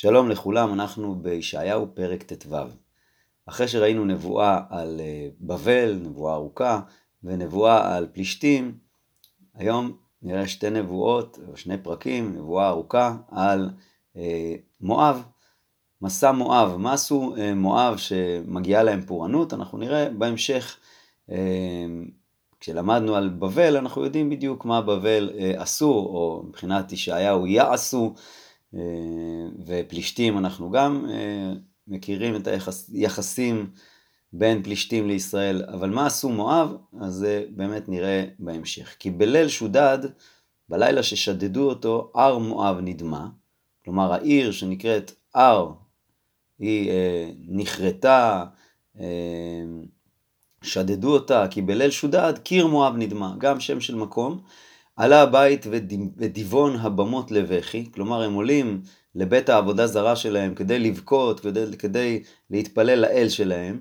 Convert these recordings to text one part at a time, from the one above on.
שלום לכולם, אנחנו בישעיהו פרק ט"ו. אחרי שראינו נבואה על אה, בבל, נבואה ארוכה, ונבואה על פלישתים, היום נראה שתי נבואות, או שני פרקים, נבואה ארוכה על אה, מואב, מסע מואב. מה עשו אה, מואב שמגיעה להם פורענות? אנחנו נראה בהמשך. אה, כשלמדנו על בבל, אנחנו יודעים בדיוק מה בבל אה, עשו, או מבחינת ישעיהו יעשו. אה, ופלישתים אנחנו גם אה, מכירים את היחסים בין פלישתים לישראל, אבל מה עשו מואב? אז זה באמת נראה בהמשך. כי בליל שודד, בלילה ששדדו אותו, הר מואב נדמה, כלומר העיר שנקראת הר, היא אה, נכרתה, אה, שדדו אותה, כי בליל שודד קיר מואב נדמה, גם שם של מקום. עלה הבית ודיבון הבמות לבכי, כלומר הם עולים לבית העבודה זרה שלהם כדי לבכות, כדי, כדי להתפלל לאל שלהם,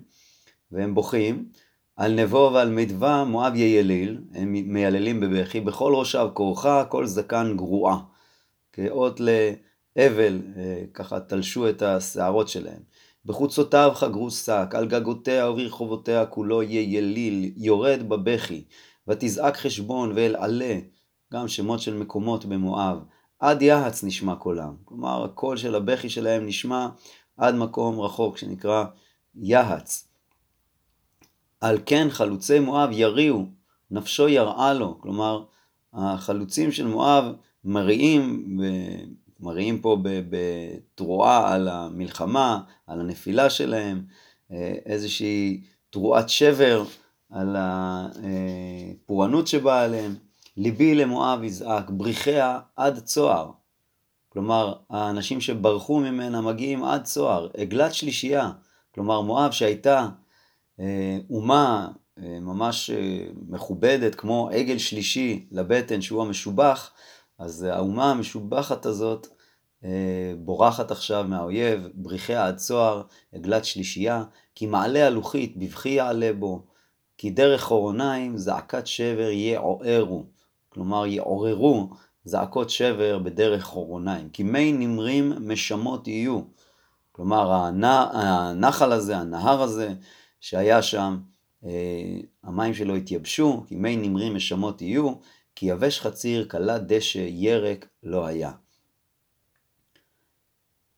והם בוכים. על נבו ועל מדווה מואב יליל, הם מייללים בבכי, בכל ראשיו כורחה, כל זקן גרועה. כאות לאבל, אה, ככה תלשו את השערות שלהם. בחוצותיו חגרו שק, על גגותיה וברחובותיה כולו יליל, יורד בבכי, ותזעק חשבון ואל עלה. גם שמות של מקומות במואב, עד יהץ נשמע קולם. כלומר, הקול של הבכי שלהם נשמע עד מקום רחוק שנקרא יהץ. על כן חלוצי מואב יריעו, נפשו יראה לו. כלומר, החלוצים של מואב מריעים, מריעים פה בתרועה על המלחמה, על הנפילה שלהם, אה, איזושהי תרועת שבר על הפורענות שבאה עליהם. ליבי למואב יזעק, בריחיה עד צוהר. כלומר, האנשים שברחו ממנה מגיעים עד צוהר, עגלת שלישייה. כלומר, מואב שהייתה אה, אומה אה, ממש אה, מכובדת, כמו עגל שלישי לבטן שהוא המשובח, אז האומה המשובחת הזאת אה, בורחת עכשיו מהאויב, בריחיה עד צוהר, עגלת שלישייה, כי מעלה הלוחית בבכי יעלה בו, כי דרך חורוניים זעקת שבר יעוררו. כלומר יעוררו זעקות שבר בדרך חורוניים, כי מי נמרים משמות יהיו. כלומר הנחל הזה, הנהר הזה שהיה שם, אה, המים שלו התייבשו, כי מי נמרים משמות יהיו, כי יבש חציר, כלה דשא, ירק לא היה.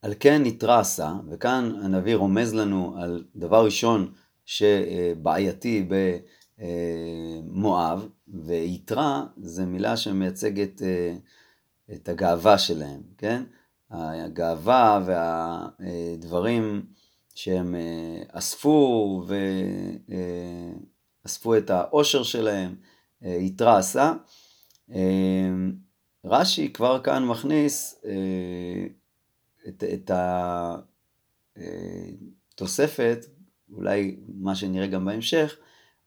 על כן נתרע עשה, וכאן הנביא רומז לנו על דבר ראשון שבעייתי ב... אה, מואב, ויתרה זה מילה שמייצגת אה, את הגאווה שלהם, כן? הגאווה והדברים שהם אה, אספו ואספו את העושר שלהם, יתרה עשה. רש"י כבר כאן מכניס את, את התוספת, אולי מה שנראה גם בהמשך,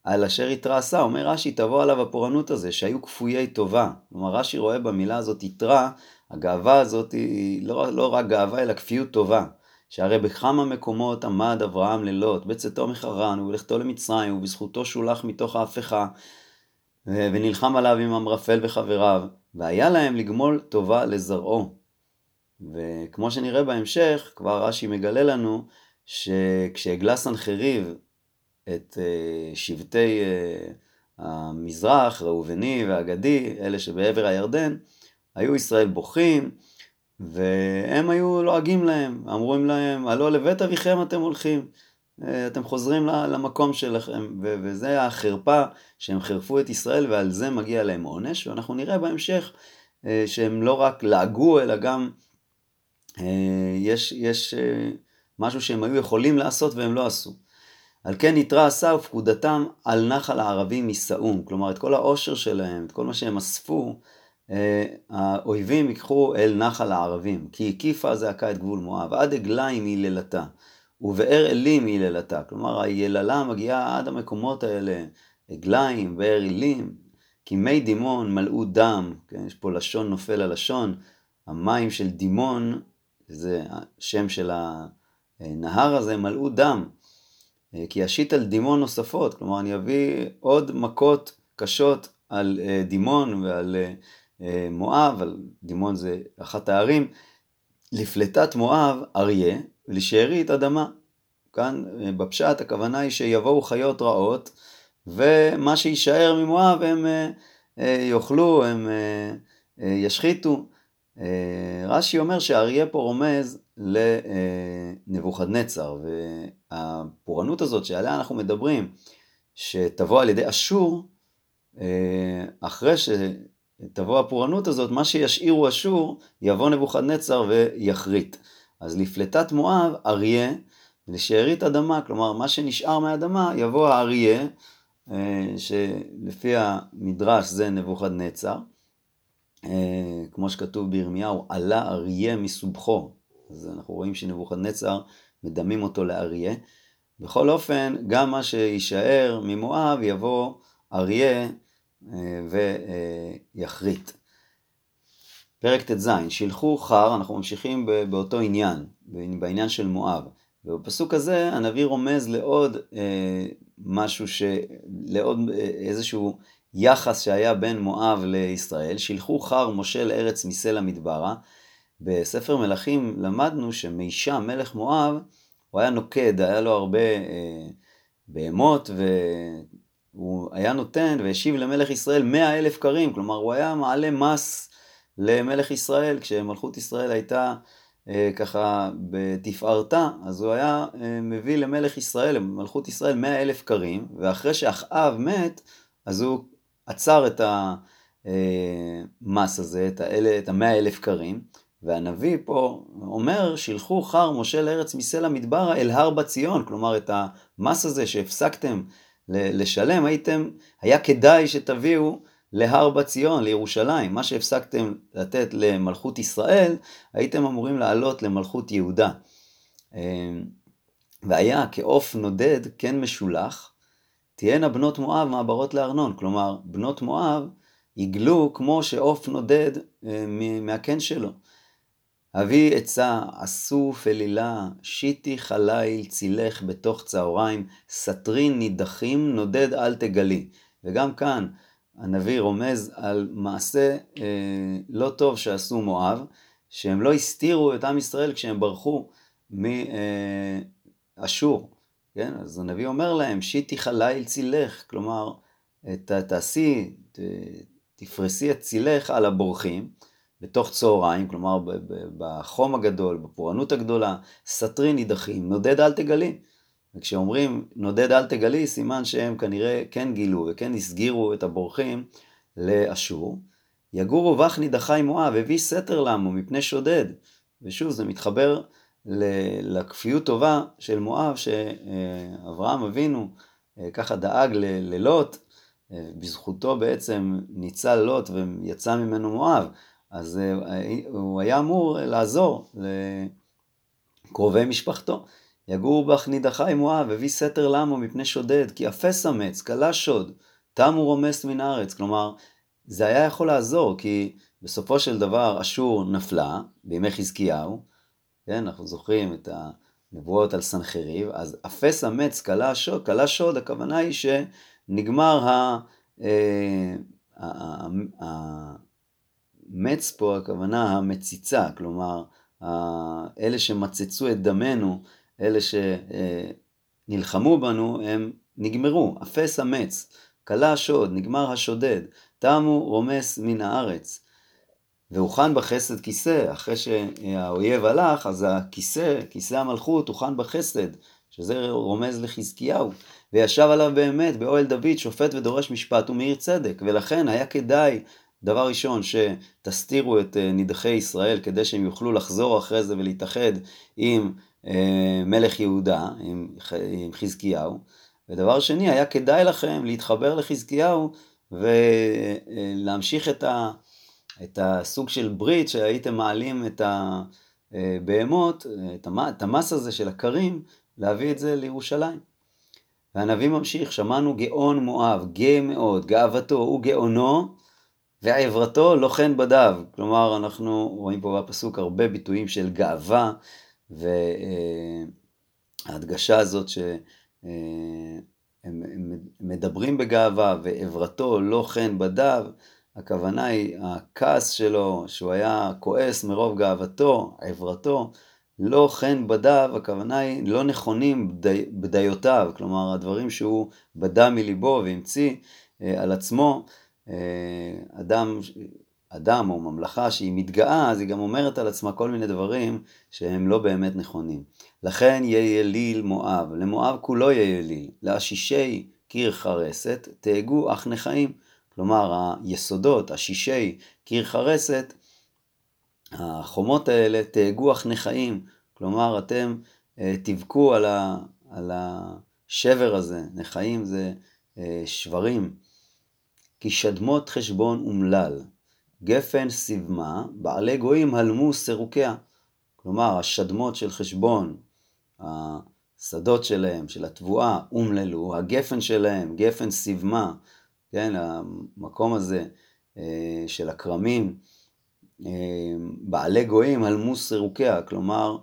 על אשר התרעשה, אומר רש"י, תבוא עליו הפורענות הזה, שהיו כפויי טובה. כלומר, רש"י רואה במילה הזאת יתרה, הגאווה הזאת היא לא, לא רק גאווה, אלא כפיות טובה. שהרי בכמה מקומות עמד אברהם לילות, בצאתו מחרן ובלכתו למצרים, ובזכותו שולח מתוך ההפכה, ונלחם עליו עם אמרפל וחבריו, והיה להם לגמול טובה לזרעו. וכמו שנראה בהמשך, כבר רש"י מגלה לנו, שכשהגלה סנחריב את אה, שבטי אה, המזרח, ראובני והגדי, אלה שבעבר הירדן, היו ישראל בוכים, והם היו לועגים להם, אמרו להם, הלא לבית אביכם אתם הולכים, אה, אתם חוזרים למקום שלכם, וזה החרפה שהם חירפו את ישראל ועל זה מגיע להם עונש, ואנחנו נראה בהמשך שהם לא רק לעגו, אלא גם יש, יש משהו שהם היו יכולים לעשות והם לא עשו. על כן יתרה עשה ופקודתם על נחל הערבים יישאום. כלומר, את כל העושר שלהם, את כל מה שהם אספו, אה, האויבים ייקחו אל נחל הערבים. כי הקיפה זעקה את גבול מואב, עד עגליים היא לילתה, ובאר אלים היא לילתה. כלומר, היללה מגיעה עד המקומות האלה, עגליים, באר אלים, כי מי דימון מלאו דם, כן? יש פה לשון נופל על לשון, המים של דימון, זה השם של הנהר הזה, מלאו דם. אה, כי אשית על דימון נוספות, כלומר אני אביא עוד מכות קשות על אה, דימון ועל אה, מואב, על דימון זה אחת הערים, לפלטת מואב אריה ולשארית אדמה. כאן בפשט הכוונה היא שיבואו חיות רעות ומה שיישאר ממואב הם יאכלו, הם ישחיתו. רש"י אומר שאריה פה רומז לנבוכדנצר והפורענות הזאת שעליה אנחנו מדברים שתבוא על ידי אשור אחרי שתבוא הפורענות הזאת מה שישאירו אשור יבוא נבוכדנצר ויחריט. אז לפלטת מואב אריה לשארית אדמה, כלומר מה שנשאר מהאדמה יבוא האריה, אה, שלפי המדרש זה נבוכדנצר, אה, כמו שכתוב בירמיהו, עלה אריה מסובכו, אז אנחנו רואים שנבוכדנצר מדמים אותו לאריה. בכל אופן, גם מה שיישאר ממואב יבוא אריה אה, ויחריט. פרק ט"ז, שילחו חר, אנחנו ממשיכים באותו עניין, בעניין של מואב. ובפסוק הזה הנביא רומז לעוד אה, משהו, ש... לעוד אה, איזשהו יחס שהיה בין מואב לישראל. שילחו חר משה לארץ מסלע מדברה. בספר מלכים למדנו שמישה מלך מואב, הוא היה נוקד, היה לו הרבה אה, בהמות, והוא היה נותן והשיב למלך ישראל מאה אלף קרים, כלומר הוא היה מעלה מס למלך ישראל, כשמלכות ישראל הייתה אה, ככה בתפארתה, אז הוא היה אה, מביא למלך ישראל, למלכות ישראל, מאה אלף קרים, ואחרי שאחאב מת, אז הוא עצר את המס הזה, את, האלה, את המאה אלף קרים, והנביא פה אומר, שילחו חר משה לארץ מסלע מדברה אל הר בציון, כלומר את המס הזה שהפסקתם לשלם, הייתם, היה כדאי שתביאו להר בציון, לירושלים. מה שהפסקתם לתת למלכות ישראל, הייתם אמורים לעלות למלכות יהודה. אמ, והיה כעוף נודד כן משולח, תהיינה בנות מואב מעברות לארנון. כלומר, בנות מואב יגלו כמו שעוף נודד אה, מהקן שלו. אבי עצה, אסוף אלילה, שיטי חליל, צילך בתוך צהריים, סטרין נידחים, נודד אל תגלי. וגם כאן, הנביא רומז על מעשה אה, לא טוב שעשו מואב, שהם לא הסתירו את עם ישראל כשהם ברחו מאשור. אה, כן? אז הנביא אומר להם, שיטי חליל צילך, כלומר, ת, תעשי, ת, תפרסי את צילך על הבורחים בתוך צהריים, כלומר בחום הגדול, בפורענות הגדולה, סטרי נידחים, נודד אל תגלי. וכשאומרים נודד אל תגלי, סימן שהם כנראה כן גילו וכן הסגירו את הבורחים לאשור. יגורו בך נידחי מואב, הביא סתר למו מפני שודד. ושוב, זה מתחבר לכפיות טובה של מואב, שאברהם אבינו אה, ככה דאג ללוט, אה, בזכותו בעצם ניצל לוט ויצא ממנו מואב. אז אה, הוא היה אמור לעזור לקרובי משפחתו. יגור בך נידחי מואב, הביא סתר למו מפני שודד, כי אפס אמץ, כלה שוד, תמו רומס מן הארץ. כלומר, זה היה יכול לעזור, כי בסופו של דבר אשור נפלה בימי חזקיהו, כן, אנחנו זוכרים את הנבואות על סנחריב, אז אפס אמץ, כלה שוד, כלה שוד, הכוונה היא שנגמר ה... המץ פה, הכוונה המציצה, כלומר, אלה שמצצו את דמנו, אלה שנלחמו בנו, הם נגמרו, אפס אמץ, כלה השוד, נגמר השודד, תמו רומס מן הארץ. והוכן בחסד כיסא, אחרי שהאויב הלך, אז הכיסא, כיסא המלכות, הוכן בחסד, שזה רומז לחזקיהו. וישב עליו באמת באוהל דוד, שופט ודורש משפט ומאיר צדק, ולכן היה כדאי, דבר ראשון, שתסתירו את נידחי ישראל, כדי שהם יוכלו לחזור אחרי זה ולהתאחד עם אה, מלך יהודה עם, חזקיהו, ודבר שני, היה כדאי לכם להתחבר לחזקיהו ולהמשיך את, ה, את הסוג של ברית שהייתם מעלים את הבהמות, את המס הזה של הכרים, להביא את זה לירושלים. והנביא ממשיך, שמענו גאון מואב, גאה מאוד, גאוותו וגאונו, ועברתו לא כן בדיו. כלומר, אנחנו רואים פה בפסוק הרבה ביטויים של גאווה, וההדגשה הזאת שהם מדברים בגאווה ועברתו לא כן בדיו, הכוונה היא, הכעס שלו, שהוא היה כועס מרוב גאוותו, עברתו, לא חן בדיו, הכוונה היא לא נכונים בדי, בדיותיו, כלומר הדברים שהוא בדה מליבו והמציא אה, על עצמו, אה, אדם, אדם או ממלכה שהיא מתגאה, אז היא גם אומרת על עצמה כל מיני דברים שהם לא באמת נכונים. לכן יהיה יליל מואב, למואב כולו יהיה יליל, לאשישי קיר חרסת, תהגו אך נחיים. כלומר, היסודות, השישי קיר חרסת, החומות האלה תהגו אך נחיים. כלומר, אתם אה, תבכו על, ה, על השבר הזה, נחיים זה אה, שברים. כי שדמות חשבון אומלל, גפן סיבמה, בעלי גויים הלמו סירוקיה. כלומר, השדמות של חשבון, השדות שלהם, של התבואה, אומללו, הגפן שלהם, גפן סיבמה, כן, המקום הזה אה, של הכרמים, אה, בעלי גויים הלמו סירוקיה, כלומר,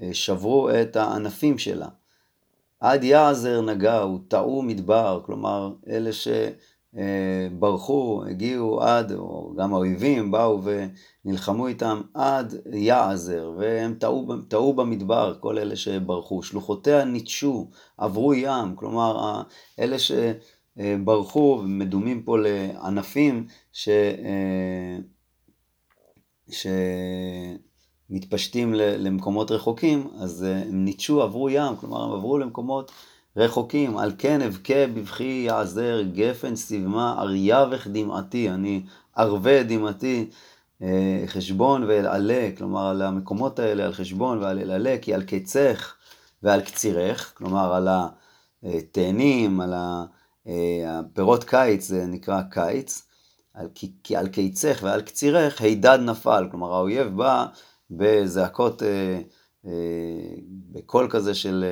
אה, שברו את הענפים שלה. עד יעזר נגעו, טעו מדבר, כלומר, אלה ש... אה, ברחו, הגיעו עד, או גם האויבים באו ונלחמו איתם עד יעזר, והם טעו, טעו במדבר, כל אלה שברחו. שלוחותיה ניטשו, עברו ים, כלומר, אלה שברחו, מדומים פה לענפים ש... אה, שמתפשטים למקומות רחוקים, אז אה, הם ניטשו, עברו ים, כלומר הם עברו למקומות רחוקים, על כן אבכה בבכי יעזר, גפן סיבמה, אריאבך דמעתי, אני ארווה דמעתי, אה, חשבון ואלעלה, כלומר על המקומות האלה, על חשבון ועל אלעלה, כי על קצך ועל קצירך, כלומר על התאנים, על אה, הפירות קיץ, זה נקרא קיץ, על, כי על קיצך ועל קצירך הידד נפל, כלומר האויב בא בזעקות, אה, בקול כזה של...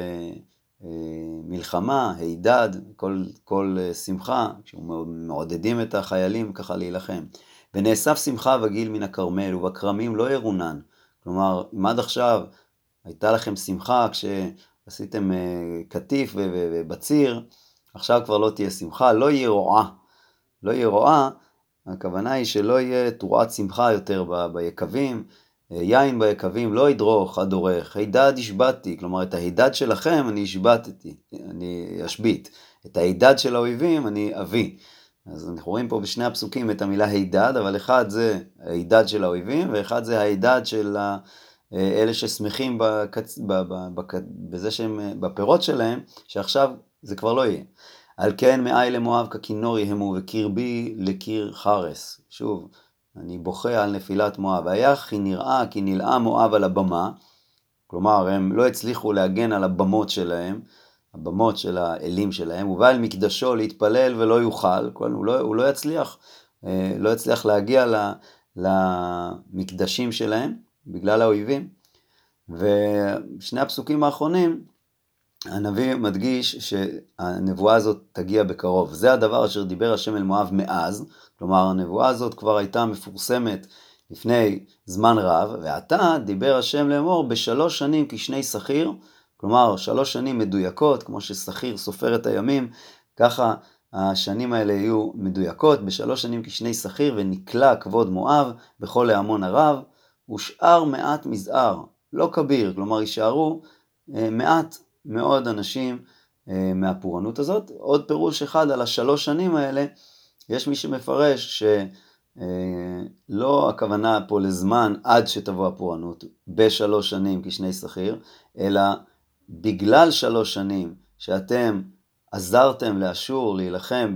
מלחמה, הידד, כל, כל אה, שמחה, כשמעודדים את החיילים ככה להילחם. ונאסף שמחה וגיל מן הכרמל, ובכרמים לא ירונן. כלומר, אם עד עכשיו הייתה לכם שמחה כשעשיתם אה, קטיף ובציר, עכשיו כבר לא תהיה שמחה, לא יהיה רועה. לא יהיה רועה, הכוונה היא שלא יהיה תרועת שמחה יותר ביקבים, יין ביקבים לא ידרוך הדורך, הידד השבתתי, כלומר את ההידד שלכם אני השבתתי, אני אשבית, את ההידד של האויבים אני אביא. אז אנחנו רואים פה בשני הפסוקים את המילה הידד, אבל אחד זה ההידד של האויבים, ואחד זה ההידד של אלה ששמחים בקצ... בק... בזה שהם, בפירות שלהם, שעכשיו זה כבר לא יהיה. על כן מאי למואב ככינור יהמו וקרבי לקיר חרס. שוב, אני בוכה על נפילת מואב. היה כי נראה כי נלאה מואב על הבמה, כלומר הם לא הצליחו להגן על הבמות שלהם, הבמות של האלים שלהם, הוא בא אל מקדשו להתפלל ולא יוכל, הוא לא, הוא לא יצליח, אה, לא יצליח להגיע למקדשים שלהם בגלל האויבים. ושני הפסוקים האחרונים, הנביא מדגיש שהנבואה הזאת תגיע בקרוב. זה הדבר אשר דיבר השם אל מואב מאז, כלומר, הנבואה הזאת כבר הייתה מפורסמת לפני זמן רב, ועתה דיבר השם לאמור בשלוש שנים כשני שכיר, כלומר שלוש שנים מדויקות, כמו ששכיר סופר את הימים, ככה השנים האלה יהיו מדויקות, בשלוש שנים כשני שכיר, ונקלע כבוד מואב בכל ההמון הרב, ושאר מעט מזער, לא כביר, כלומר יישארו אה, מעט מאוד אנשים אה, מהפורענות הזאת. עוד פירוש אחד על השלוש שנים האלה, יש מי שמפרש שלא הכוונה פה לזמן עד שתבוא הפורענות בשלוש שנים כשני שכיר, אלא בגלל שלוש שנים שאתם עזרתם לאשור להילחם,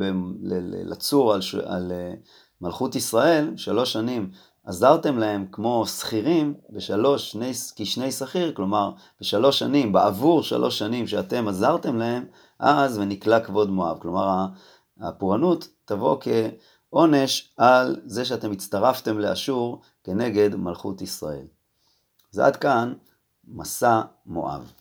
לצור על, על אה, מלכות ישראל, שלוש שנים עזרתם להם כמו שכירים בשלוש, שני, כשני שכיר, כלומר בשלוש שנים, בעבור שלוש שנים שאתם עזרתם להם, אז ונקלע כבוד מואב. כלומר הפורענות תבוא כעונש על זה שאתם הצטרפתם לאשור כנגד מלכות ישראל. אז עד כאן מסע מואב.